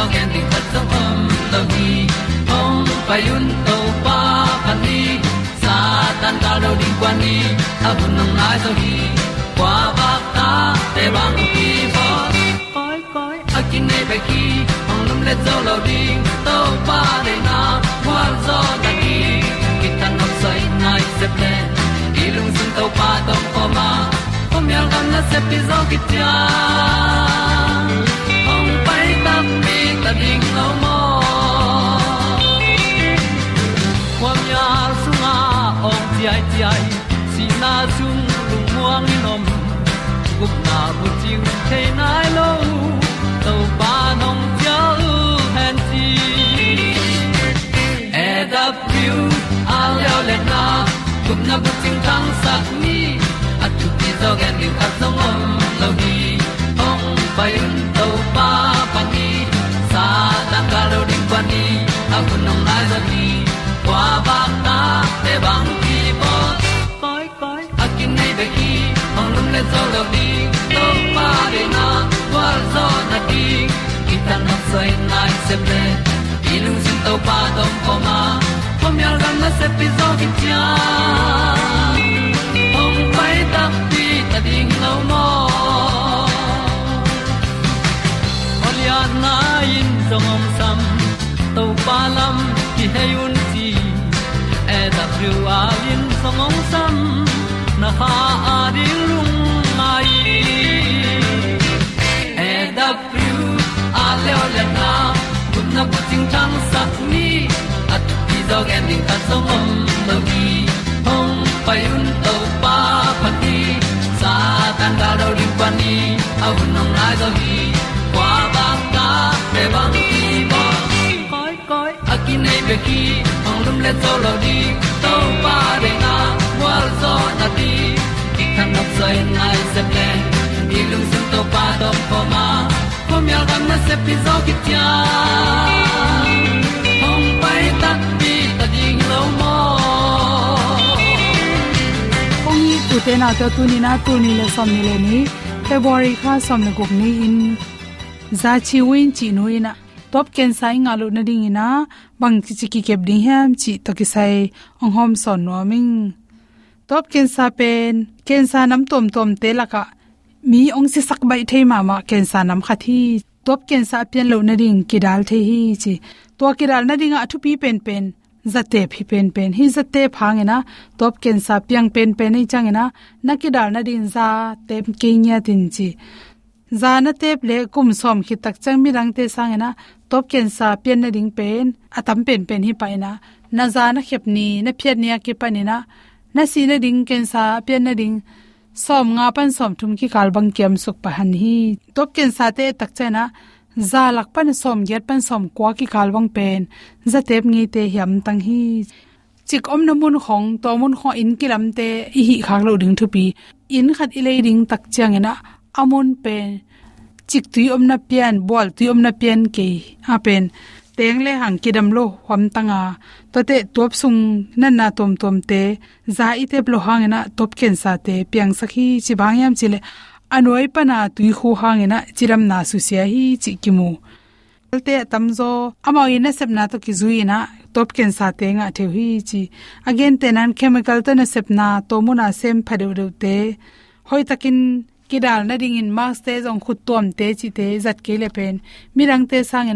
ti zo gen di khat zo om lo ông hong pai un to pa pa ni sa tan ga đâu di kwa ni a bu nang mai zo ni kwa ba ta te bang ki bo koi koi a kin nei phải ki ong lum le zo lo ding to pa de na kwa zo ta ki ki tan nok sai nai se ple i lung sun to pa to pa ma. Pom yal gam na se pi zo ki tia ta ding lo mo kwa mya sung a ong ti ai ti ai si na zum lu muang ni nom gup na bu ting te nai lo to pa nong pia u han ti e da pru a leo le na gup na bu ting tang sat ni at tu ti dog and you at the mom lo ni ong pai un pa ni a bu nong lai za ni kwa ba ta te bang ki bo koi koi a kin nei be ki ong lum le zo lo di to pa de na kwa zo na di ki ta na sai nai se ple i lung sin to pa tom ko ma. Pom yal gam na se pi zo ki tia ong pai ta pi ta ding lo mo Olia na in song om sam to pa lam ki hay un ti e da thru a lin song ong sam na ha a di lung mai e da thru a le o le na kun na bu ting tang sat ni at ti dog ending ta song om no gi hong pai un to pa pa ti sa tan da do ri pa ni. Au nong lai do gi qua ba ta pe bang ki koi ki nei be ki ong lum le zo lo di to pa de na wa zo na ti ki kan nok sai nai se ple ni lung sun to pa to pa ma. Ko mi al gam na se pi zo ki tia ong pai ta pi ta ding lo mo ong ni tu te na ta tu ni na tu ni le som ni le ni february kha som le guk ni in. Za chi win chi nu ina top ken sai nga lu na ding ina, bang chi chi ki kep ding ham chi to ki sai, ong hom son no ming. Top ken sa pen, ken sa nam tom tom te la ka, mi ong si sak bai thei ma ma, ken sa nam kha thi. Top ken sa pen lo na ding ki dal the hi chi. To ki dal na ding a thu pi pen pen zate phi pen pen. Hi zate phangena top ken sa piang pen pen nei changena nakidal na din za tem ke nya tin chi za na tep le kum som khi tak chang mi rang te sangena, top ken sa pian na ding pen, atam pen pen hi paina. Na za na khep ni, na phiat nia ki panina na si na ding ken sa pian na ding, som nga pan som thum ki kalbang kem suk pa han hi. Top ken sa te tak chana za lak pan som get pan som kwa ki kalwang pen. Za tep ngi te hiam tang hi. Chik om na mun khong, to mun kho in kilam te hi khak lo ding thupi in khat i ding tak chang na amon pen chik tui om na pian bol tui om na pian ke a pen. Teng le hang kidam lo hom tanga. To te top sung na na tom tom te. Za i te blo hang na top ken sa te. Piang sakhi chi bang yam chile anoi pana tui khu hang na chiram na su sia hi chi kimu te tamzo amao ina sep na to ki zui na top ken sa te nga the hi chi. Again te nan chemical to na sep na to mu na sem phade de te. Hoi takin kidal na ding in max te jong khut tom te chi te zat ke le pen. Mirang te sang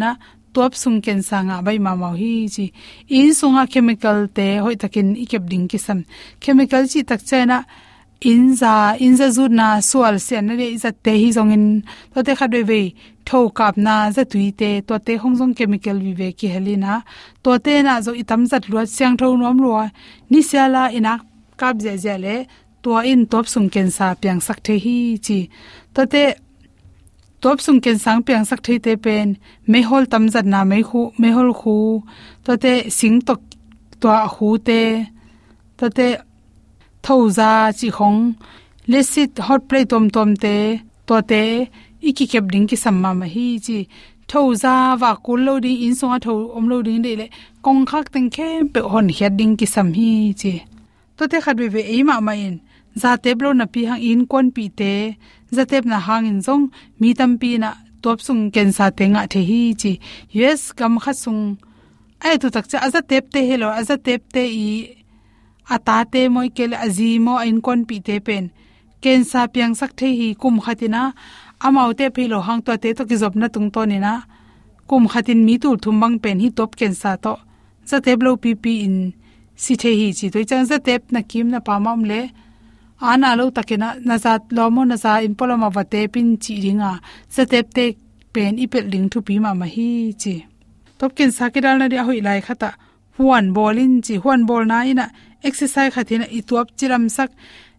top sung ken sanga bai ma ma hi chi. In sunga chemical te hoi takin ikep ding ki chemical chi tak chena inza inza zu na sual se na le za te hi zong in. To te kha ve tho kap na za tui te, to te hong jong chemical vi ve ki helina to te na zo itam zat lo siang tho nom lo ni siala ina kap je je le to in top sung ken sa piang sak the hi chi. To te top sung ken sang piang sak the te pen me hol tam zat na me khu me hol khu to te sing tok to hu te. To te thoza chi khong lesit hot plate tom tom te. To te iki kep ding ki samma ma hi chi. Thoza wa kul lo ding in songa tho om lo ding de le, kong khak teng khe pe hon hiat ding ki sam hi chi. To te khat be be e ma ma in za teblo na pi hang in kon pi te, za tep na hang in zong, mi tam pi na top sung ken sa te nga the hi chi. Yes kam kha sung, ai, tu tak cha aza tep te, hello aza tep te i atate moi kel azimo in kon pi te pen. Ken sa piang sak the hi kum khatina amau te philo hang to te to ki job na tung to ni na. Kum khatin mi tu thum bang pen hi top ken sa to. Za teblo pi pi in, si the hi chi to chang za tep na kim na pa mam le ana lo takena na lomo naza na in poloma wate pin chi ringa. Za te pen ipel ling thu pi ma ma hi chi. Top ken na ri hoi lai khata huan bolin chi. Huan bol na ina exercise khathina ituap chiram sak.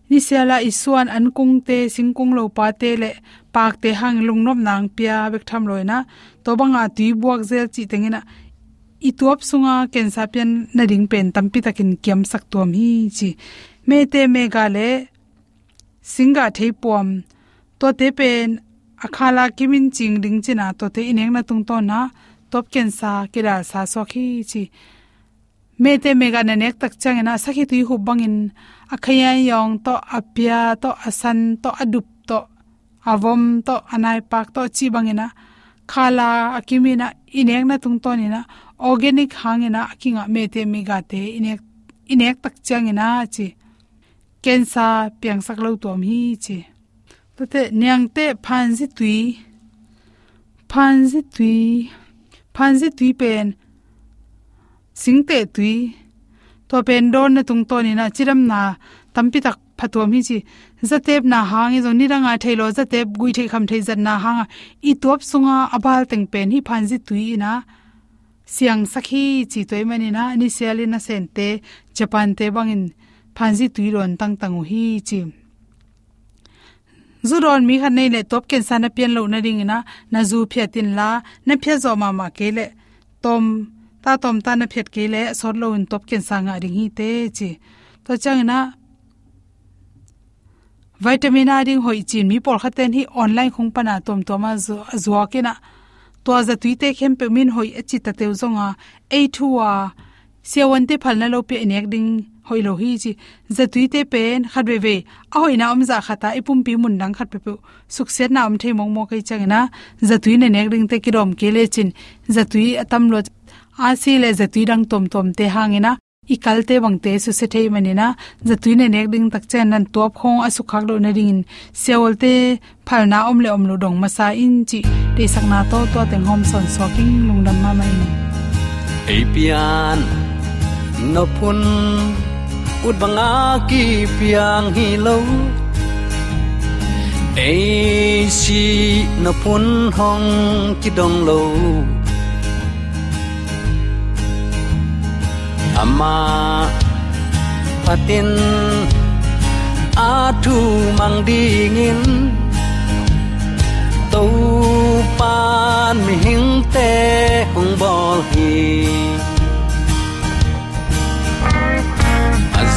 Ni sela isuan an kung te, singkung lo pa te le pak te hang lungnom nang pia bek tham loina to banga tui buak zel chi tengina ituap sunga kensa pian na ring pen tampi takin kiam sak tuam hi chi me te me ga le singa thei pom to te pen akhala kimin ching ding china to te ineng na tung to na, top ken sa kira sa so khi chi. Me te me ga na nek tak chang na sakhi tui hu bangin, akhaya yong to apia to asan to adup to avom to anai pak to chi bangina khala akimina inek na tung to ni na, organic hangina akinga me te me ga te inek inek tak chang ina chi kensa piang sak lo tom hi che to te nyang te phan ji tui. Phan ji tui. Phan ji tui pen. Singte tui. To pen don na tung to ni na chiram na tampi tak phatom hi chi. Zatep na hangi zo ni ranga thailo zatep gui thei kham thei zan na hanga i top sunga abal teng pen hi phanji tui na. Siang sakhi chi toimani na. Ni siali sente japan te bangin phanji tuiron tang tang hi chi. Zuron mi khan nei le top ken sana pian lo na ring na na zu phya tin la, na phya zo ma ma ke le. Tom, ta tom ta na phet ke le sor lo in top ken sanga ring hi te chi. To chang na vitamin a ding hoi chin mi por khaten hi online khung pana tom toma zo ke na. To za tuite khem pe min hoi achi ta teu zonga a thuwa sewan te phalna lo pe nek ding hoi lo hi chi za tuite pen khat ve ve a hoi na om za khata ipum pi mun dang khat pe pe sukset na om the mong mo kai chang na za tui ne nek ring te ki rom ke le chin. Za tui atam lo a si le za tui dang tom tom te hangina i kalte bangte su se thei manina ne nek ding tak chen nan top khong asu khak lo na ring seol te phal na om le om lo dong ma sa in chi. Te sak na to to teng hom son soking lungdam ma mai apian no pun ut banga ki piang hi lo ei si na phun hong ki dong lo ama à patin à atu mang dingin tàu pan mi hing te hong bol hi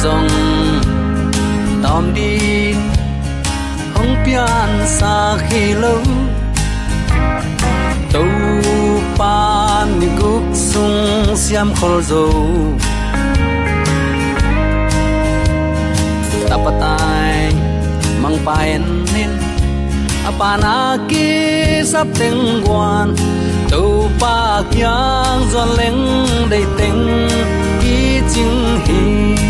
zong tom di hong pian sa khi lâu. Tàu pan ni guk siam khol zo tapatai mang paen nin apana ki sap teng guan tu pa kyang zon leng dei teng ki ching hi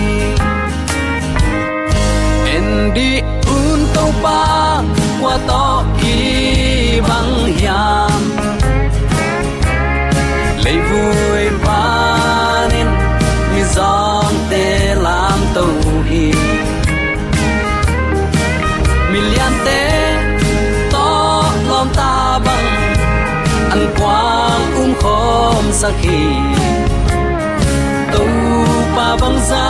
sakhi tu pa bang za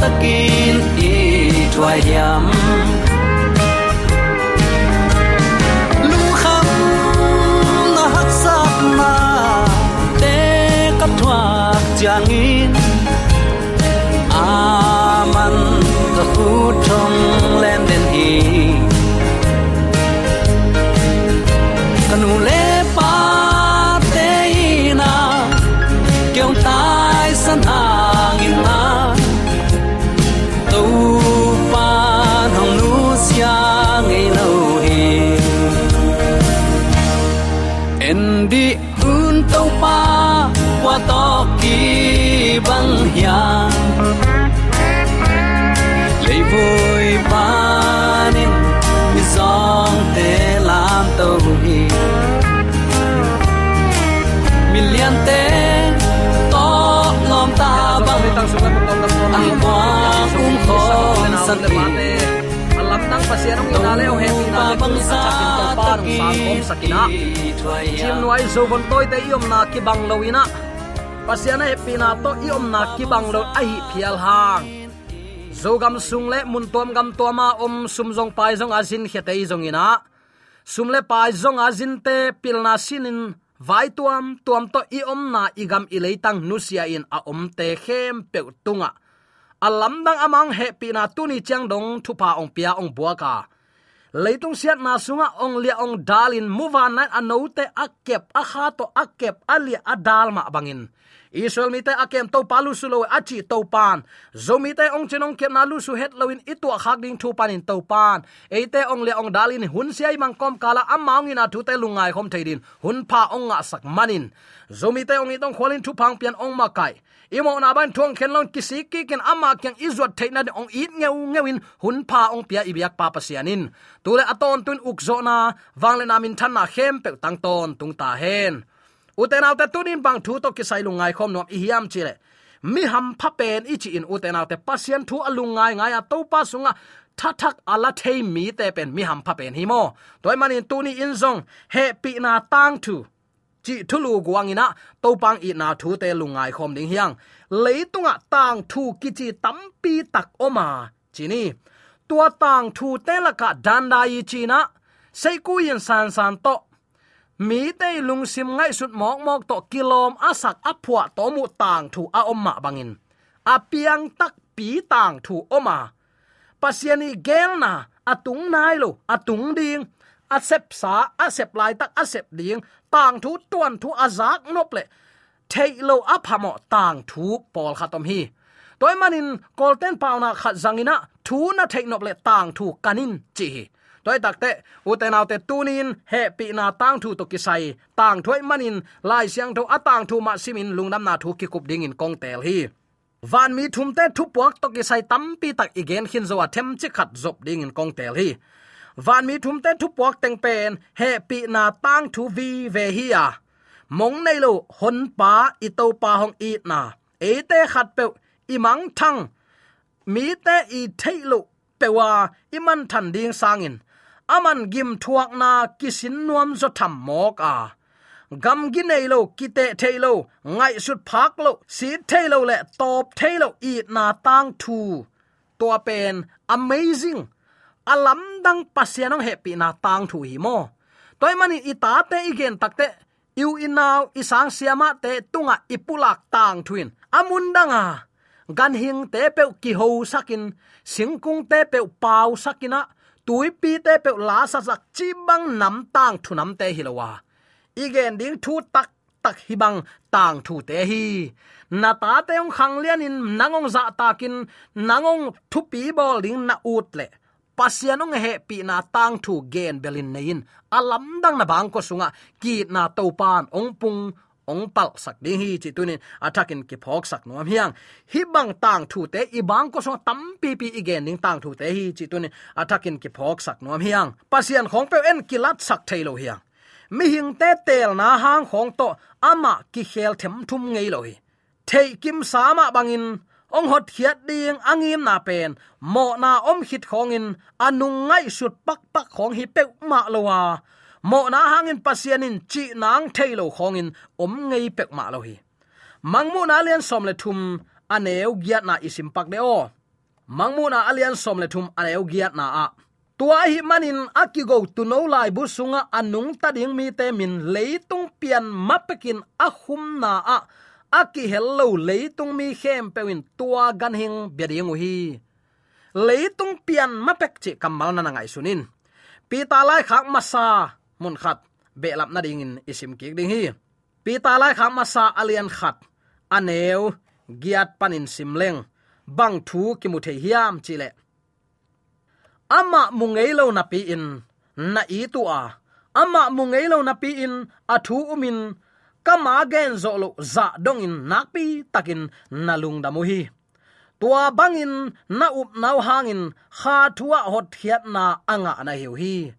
takin i thua yam lu kham na hak sak na te kap thua chiang san sakhi mate alam nang pasiarong inale o hepi na le bang sa chakin to pa nong sa kom sakina chim nuai zo bon toy te iom na ki bang loina pasiana hepi na to iom na ki bang lo ai phial hang zogam sung le mun tom gam toma om sum jong pai jong azin khetei jong ina sum le pai jong azin te pilna sinin vai tuam tuam to i om na igam i leitang nusia in a om te khem pe tunga alam dang amang he pina tuni chang dong thupa ong pia ong buaka leitung siat na sunga ong lia ong dalin muwa na anote akep akha to akep ali adal ma bangin. Israel mi te akem to palu sulo achi to pan zomi te ong chenong kem na lu su het loin itu khak ding thu panin to pan eite ong le ong dalin hun siai mang kom kala amaung ina thu te lungai khom theidin hun pha ong nga sak manin. Zomi te ong itong kholin thu pang pian ong makai imo na ban thuang khen long kisi ki ken ama kyang izot theina de ong it ngeu ngewin hun pha ong pia ibyak pa pasianin tule aton tun ukzo na wangle namin than na khem pe tang ton tung ta hen uten autte tunin bang thu to kisai lungai khom nom i hiam chile mi ham pha pen ichi in uten autte pasien thu alungai ngai a to pa sunga thathak ala thei mi te pen mi ham pha pen hi mo toy manin tuni in zong he pi na tang thu chi thulu guangina to pang i na thu te lungai khom ding hiang leitunga tang thu ki chi tampi tak oma chini tua tang thu te la ka danda yi china sei ku yin san san to mi te lung sim ngai sut mok mok to kilom asak apua to mu tang thu a oma bangin a piang tak pi tang thu oma pasiani gelna atung nai lo atung ding a sep sa a sep lai tak a sep ding. Tang thu, tuan thu azak nop le. Thei lo a phamo tang thu pol khatom hi. Toy manin kolten pauna khat zangina, thu na thei nop le tang thu kanin chi toy takte uten autte tunin he pi na tang thu to kisai tang thoi manin, lai siang tho atang thu ma simin lungnam na thu ki kup ding in kong tel hi. Van mi thum te thu puak to kisai tam pi tak igen khin zo athem chi khat zop ding in kong tel hi. Van mi thum te thu puak teng pen he pi na tang thu vi ve hi ya mong nei lo hon pa i to pa hong i na e te khat pe i mang thang mi te i thailo pewa iman than ding sangin aman gim thuak na kisin nuam zo tham mok a gam gi nei lo kite thailo ngai sut phak lo si thailo le top thailo i na tang thu to pen amazing alam dang pasianong happy na tang thu hi mo. Toy mani ita te igen takte yu inaw isang siama te tunga ipulak tang thuin. Amun danga, gan hing te pe ki ho sakin, singkung te pe pau sakina, tui pi te pe la sa sak chi bang nam tang thu nam te hilowa. Igen ding thu tak tak hi bang tang thu te hi. Na ta te ong khang lian in nangong za takin, nangong thu pi bol ding na ut le pasianong he pi na tang thu gen belin nein alam dang na bang ko sunga ki na to pan ong pung ong pal sak ding hi chi tunin atakin ki phok sak nom hiang hi bang tang thu te i bang ko so tam pi pi igen ning tang thu te hi chi tunin atakin ki phok sak nom hiang pasian khong pe en kilat sak thailo hiang mi hing te tel na hang khong to ama ki khel them thum ngei lo hi thei kim sama bangin ong hot khiat ding angim na pen mo na om hit khongin anung à ngai sut pak pak khong hi pe ma lowa à. mo na hangin pasianin chi nang thailo khongin om ngei pek ma lo hi. Mangmu na lian som le thum aneu giat na isim pak de o. Mangmu na alian som le thum aneu giat na a. Tua hi manin akigo à tu no lai bu sunga anung ta ding mi te min leitung pian mapekin ahum na a aki hello leitung mi khem pewin tua gan hing beriang hi leitung pian mapek chi kamal na ngai sunin. Pi ta lai khak masa mun khat, be lap na ding in isim ki ding hi. Pi ta lai khak masa alian khat, aneu, giat panin simleng bang thu ki mu the hiam chile ama mungei lo na pi in, na i tu a ama mungei lo na pi in athu umin kama gen zo lo za dong in nak takin nalung damu hi tua bangin na up nau hangin, kha thua hot hiat na anga na hiu hi.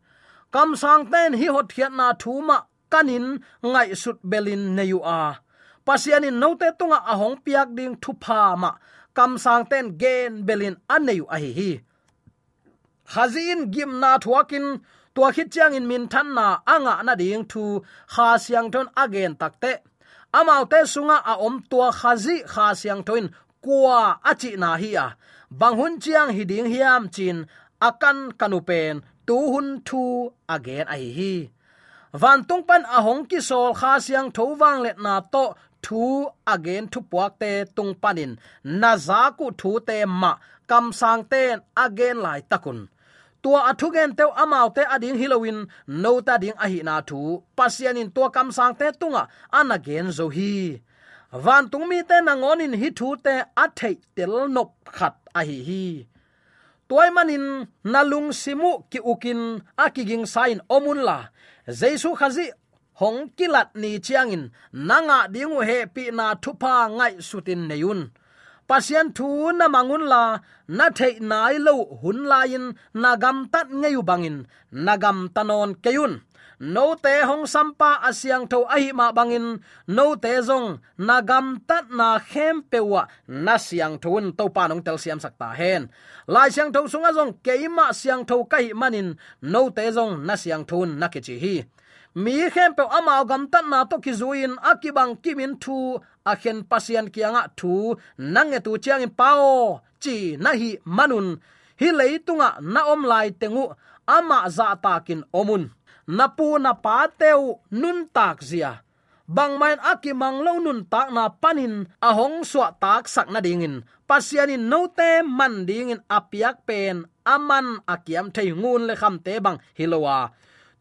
Kam sang ten hi hot hiat na thuma kanin ngai sut belin neyu a. Pasianin note tunga ahong piak ding thu pha ma. Kam sang ten gen belin aneyu a hi hi. Khazin gim na thuakin tua khit chiang in min than na anga na ding thu kha siang thon again takte amau te sunga a om tua khazi kha siang thoin kwa achi na hi a. Banghun chiang hi ding hiam chin akan kanupen tu hun thu again ai hi van tung pan ahong ki sol kha siang tho wang let na to thu again thu puak te tung panin. Na za ku thu te ma, kam sang ten again lai takun tua athu gen teu amau te ading halloween, no ta ding ahi na thu. Pasian in tua kam sang te tunga an gen zo hi. Van tung mi te nangon in hi thu te athei tel nop khat ahi hi. Toy manin, nalung simu ki ukin, akiging sign omun la. Jesu khazi, hong kilat ni chiangin, nanga dingu he pi na thupa ngai sutin neyun pasian thu na mangun la na thei nai lo hun lain na gam tat ngeyu bangin na gam tanon keyun no te hong sampa asyang tho ahi ma bangin no te zong na gam tat na khem pewa na siang thun to pa nong tel siam sakta hen. Lai siang tho sunga zong keima siang tho kai manin no te zong na siang thun na ke chi hi. Mi khem pe ama gam tat na to ki zuin akibang kimin thu a khen pasian kianga thu nange tu chiang in pao, chi na hi manun. Hi leitunga na om lai tengu ama za takin omun. Napu na pa teu nun tak zia. Bang main aki mang lo nun tak na panin ahong swa tak sak na dingin pasianin no te man dingin apiak pen aman akiam thei ngun le kham te bang hilowa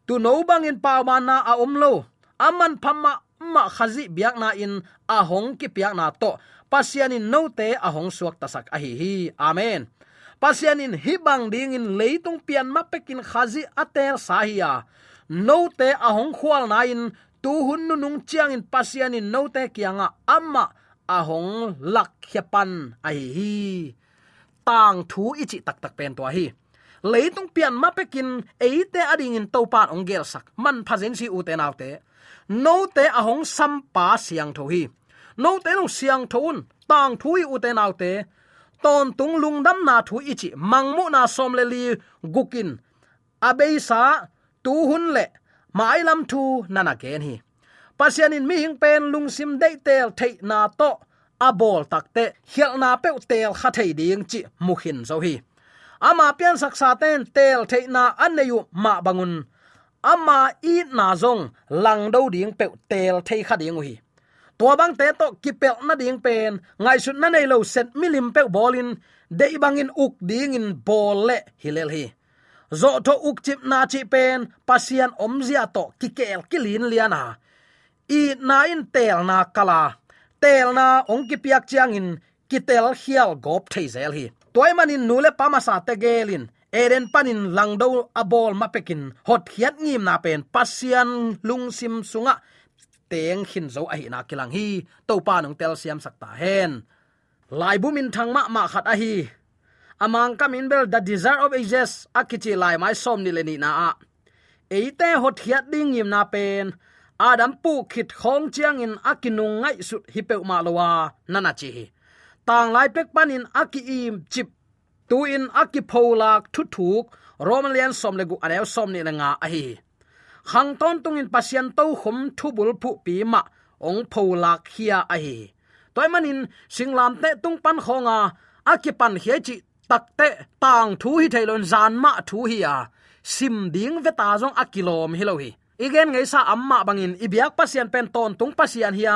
tu no bang in pa mana a om lo. Aman phamma ma khazi biak na in a hong ki piak na to. Pasianin no te a hong suak tasak a hi. Hi amen. Pasianin hi bang ding in leitung pian ma pekin khazi ater sahia no te a hong khwal na in tu hun nu nung chiang in pasianin no te kianga amma a hong lak khiapan a hi. Hi tang thu ichi tak tak pen to hi. Leitung pian ma pekin eite ading in topan ongel sak. Man phazen si uten autte no te ahong à sam pa siang tho hi. No te no siang thon tang thui u te nau te ton tung lung dam na à thu ichi mangmu na som le li gukin abei sa tu hun le mai lam thu nana ken hi. Pasian in mi hing pen lung sim dei tel thei na to abol à takte hial na pe tel kha thei ding chi mukhin zo hi. Ama pian saksa ten tel thei na an neyu ma bangun ama i na zong, lang do ding pe tel thei kha ding hi tua bang te to kipel na ding pen, ngai sun na nei lo set milim pe bolin de bang in uk ding in bol le hilel hi. Zo to uk chip na chi pen, pasian omzia to kikel kilin liana i na in tel na kala. Tel na ong ki piak chiang in, ki tel hial gop thei zel hi. Toy manin nule pama sa te gelin eren panin langdo abol mapekin. Hot hiat ngim na pen. Pasian lungsim sunga. Teng khin zo ahi na kilang hi. To pa nong tel siam sakta hen. Lai bumin thang ma ma khat a hi. Amang kamin bel the desire of ages. Akichi lai mai som ni le ni na a. Eite hot hiat ding ngim na pen. Adam pu khit khong chiang in akinung ngai sut hi pe ma lowa nana chi tang lai pek panin aki im chip tu in aki pholak thu thuk romalian som le gu anew som ni nga a hi hang ton tung in pasian to khum thu bul phu pi ma, ong pholak hia a hi toy manin singlam te tung pan khonga aki pan he chi takte tang thu hi thailon zan ma thu hi a sim ding ve ta jong akilom hi lo hi. Igen ngei sa amma bangin ibyak pasian pen ton tung pasian hia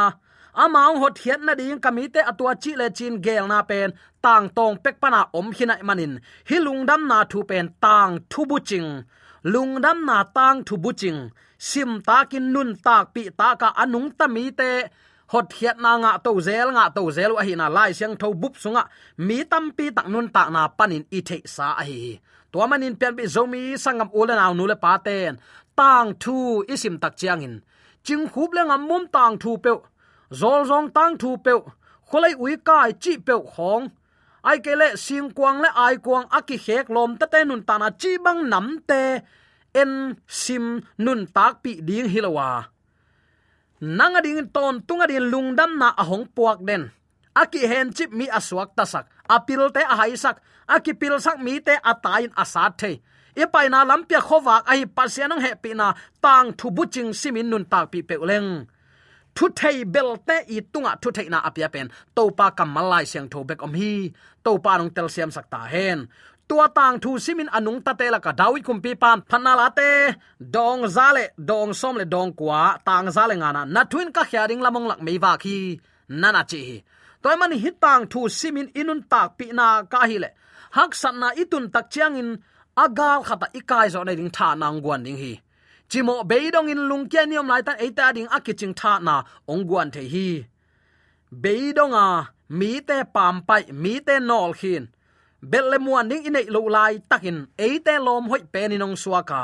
amang hot hiat na ding kamite atua chi le chin gel na pen, tang tong pek pana om hina manin. Hi lungdam na thu pen, tang thu buching lungdam na tang thu buching sim ta kin nun tak pi ta ka anung tami te hot hiat na nga to zel, nga to zel wa hina lai siang tho bup sunga. Mi tam pi tak nun tak na panin i the sa a hi. To manin pian bi zomi sangam ulen naw nu le pa ten. Tang thu isim tak chiang in. Ching khup le ngam mum tang thu pe zol zong tang thu pe kholai ui kai chi pe khong ai ke le sing kwang le ai kwang aki hek lom ta te nun ta na chi bang nam te, en sim nun tak pi ding hilawa nang ading ton tung ading lungdam na ahong puak den. Aki hen chip mi aswak tasak apil te ahai sak, aki pil sak mi te atain asat the. E pai na lampia khowak ai pasianong pi na tang thu buching simin nun tak pi pe uleng thu thei bel te i tunga thu thei na apia pen. To pa kamalai siang tho bek om hi. To pa nong tel siam sakta hen. Tua tang thu simin anung ta te la ka dawit kum pi pan phana te. Dong zale dong som le dong kwa. Tang zale ngana na. Twin ka khya ding lamong lak mei wa khi nana chi toy man hi tang thu simin inun tak pi na ka hi le. Hak san na itun tak chiang in. Agal khata ikai zo na ding tha nang guan ding hi chimo beidong in lungkia niom lai ta eita ding akiching tha na ongguan the hi. Beidonga, mi te pam pai, mi te nol khin. Belle muan ding inei lo lai takin eite lom hoi pe ni suaka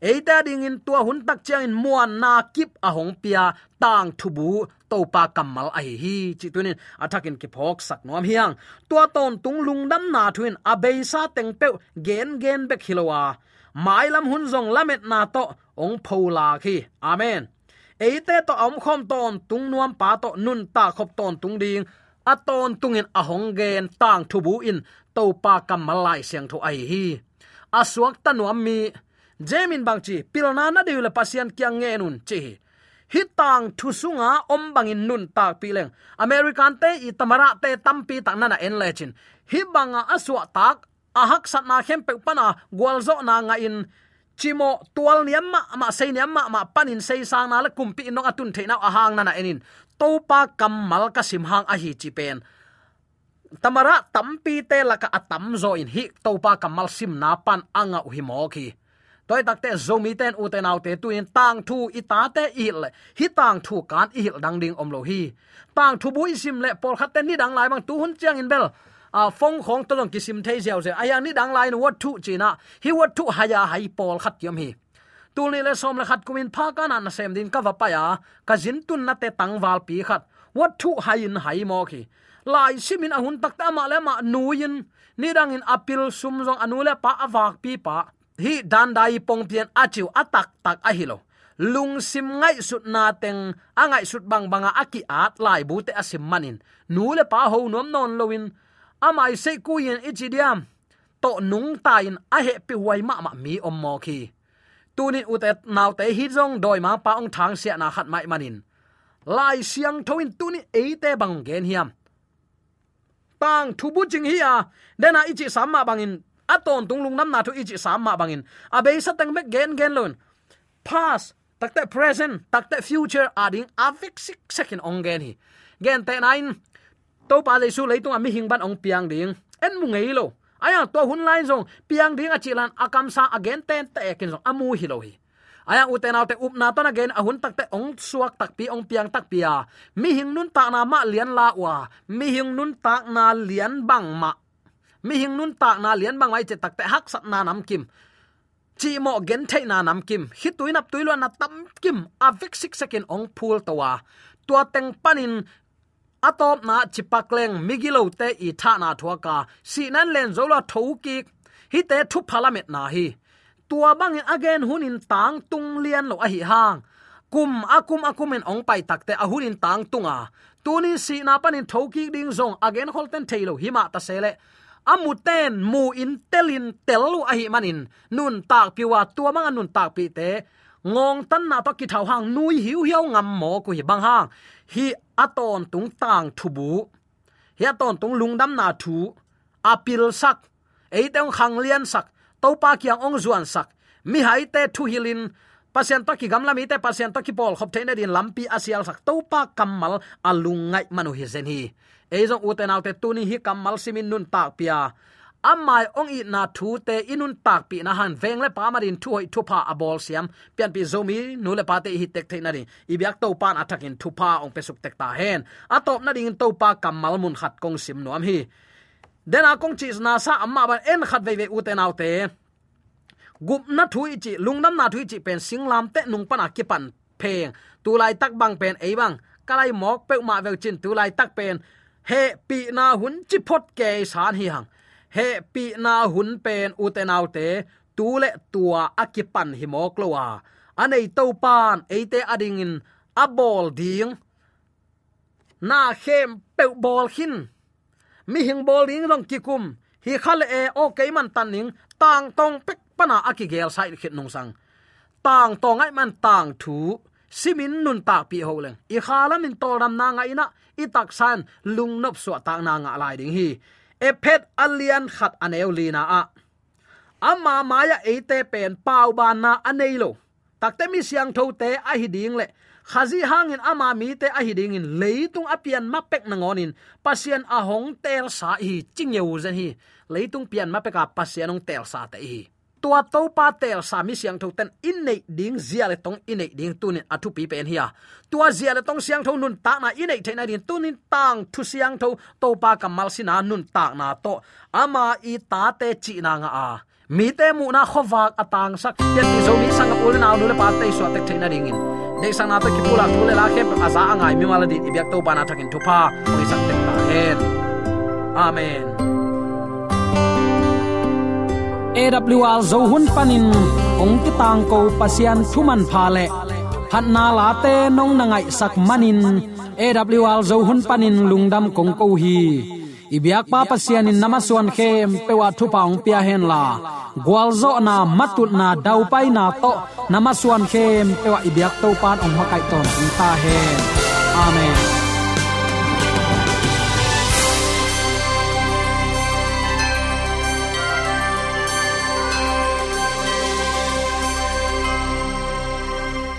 eita ding in tua hun tak chiang in muan na kip a hong pia tang thubu to pa kamal ai hi, chi tunin. Athakin ki phok sak nom hiang. Tua ton tung lung dam na thuin abei sa teng pe gen gen bek hilowa mai lam hun zong lamet na to ong phola khi. Amen. Eite to om khom ton tung nuam pa to nun ta khop ton tung ding a ton tungin a hong gen tang thubu in to pa kamalai siang tho ai hi. Ta tanuam mi jemin bangchi pilna na deule pasian kyang nge nun chi. Hi tang thu sunga om bangin nun tak pileng american te i tamara te tampi tak nana en lechin hi banga aswa tak ahak sat na khem pe pana gwalzo na nga in. Chimo tual niam ma ma sei niam ma ma panin sei sang na la kumpi no atun theina ahang na na enin. Topa kamal ka simhang a hi chi pen. Tamara tampi te laka atam zo in hi topa kamal sim na pan anga u hi mo ki toy takte zomi ten u te nau te tu in tang thu i ta te il hi tang thu kan il dang ding om lo hi. Tang thu bui sim le por khat te ni dang lai bang tu hun chiang in bel a phong khong to dong kisim thei zeu ze aya ni dang lai no what thu china hi what thu haya hai pol khat yam hi. Tul ni le som le khat kumin pha ka na na sem din ka va pa ya. Ka jin tun na te tang wal pi khat. What thu hain hai mo khi. Lai simin ahun takta ma le ma nuin ni dang in apil sum zong anu le pa awak pi pa. Hi dan dai pong pian achiu atak tak a hilo lung sim ngai sut na teng angai sut bang banga aki at lai bu te asim manin. Nu le pa ho nom non loin amai se ku ichidiam to nung ta in a he pi wai ma ma mi om mo khi. Tunin utet naw te hi jong doi ma pa ong thang sia na khat mai manin. Lai siang thoin tunin eite bang gen hiam. Tang thu bu jing hi a. Dena ichi samma bangin aton tunglung nam na thu ichi sam ma bangin abe sa tang mek gen gen lon past takte present takte future ading avik sik second ong gen hi. Gen te nine to pa le su leitung ami hing ban ong piang ding. En mu ngei lo. Aya, to hun lai zong, piang ding a chilan akam sa again ten te kin zong amu hi lo hi. Aya uten alte up na to a gen tak te ong suak tak pi, ong piang tak pia. Mi hing nun ta na ma lian la wa mi hing nun ta na lian bang ma. Mi hing nun ta na lian bang ai che takte hak sat na nam kim. Chi mo gen thai na nam kim. Hi tuin ap tuilo na tam kim. A vek sik second ong phul towa tua teng panin atop na chipakleng migilo te i tha na thuaka si nan len zola thoki hi te thu phalamet na hi. Tua bang again hunin tang tung lian lo a hi hang. Kum akum akum en ong pai takte a hunin tang tunga. Tunin si na panin thoki ding zong again holten thailo hima ta sele amuten mu in telin telu a hi manin. Nun tak piwa tua mang nun tak pi te ngong tan na to ki thau hang nui hiu hiu ngam mo ku hi bang hang hi aton tung tang thubu hi aton tung lungdam na thu. Apil sak. Ei teng khang lian sak. To pa kyang ong zuan sak. Mi hai te thu hilin. Pasien to ki gamla mi te pasien to ki pol khop thein din lampi asial sak. To pa kamal alungai manu hi zen hi. Ei zong uten autte tuni hi kamal simin nun tak pia amai ong i na thu te inun tak pi na han veng le pa marin thu hoi thu pa abol siam. Pian pi zomi nu le pa te hi tek thein na i biak to pan atakin thu pa ong pe suk tek ta hen. Atop na ding to pa kamal mun khat kong sim nuam hi. Den a kong chi na sa amma ban en khat ve ve u te nau te. Gup na thui chi lungnam na thui chi pen singlam te nung pana ki pan pheng. Tu lai tak bang pen ei bang. Kalai mok pe ma ve chin tu lai tak pen. He pi na hun chi phot ke san hi hang he pi na hun pen u te nau te, tu le tua akipan hi mok lo anei to pan eite ading in a bol ding. Na khem pe bol hin. Mi hing bol ding rong ki kum. Hi khal e o ke man tan ning, tang tong pek pana akigel sai khit nong sang. Tang tong ai man tang thu. Simin nun tak pi ho leng. I khala min tol ram na nga ina. I tak san lung nop so ta na nga lai ding hi e phet alian khat aneu lina a. Ama maya ate pen pau ban na aneilo takte mi siang tho te a hiding le. Khazi hangin ama mi te a hiding in leitung apian mapek nangonin pasien a hong tel sa hi chingyeu zen hi. Leitung pian mapeka pasien ong tel sa te hi tua to pa tel sa mi siang tho ten in nei ding zia le tong in nei ding tunin athu pi pen hia. Tua zia le tong siang tho nun ta na in nei thaina din tunin tang thu siang tho to pa kamal sina nun ta na to. Ama i ta te chi na nga a. Mi te mu na khowak atang sak. Ya ti zo mi sang ul na le pa te so te thaina ding in. Dei sang na to ki pula thule la khe aza angai mi maladi ibyak to pa na thakin thu pa. Oi sak te ta hen. Amen. AWR zo hun panin ong ti tang ko pasian thuman pha le phat na la te nong na ngai sak manin AWR zo hun panin lungdam kong ko hi ibyak pa pasian in namaswan khem pewa thu paung pia hen la. Gwalzo na matut na, dau pai na to. Namaswan khem pewa ibyak to pan ong makai ton. Ta hen. Amen.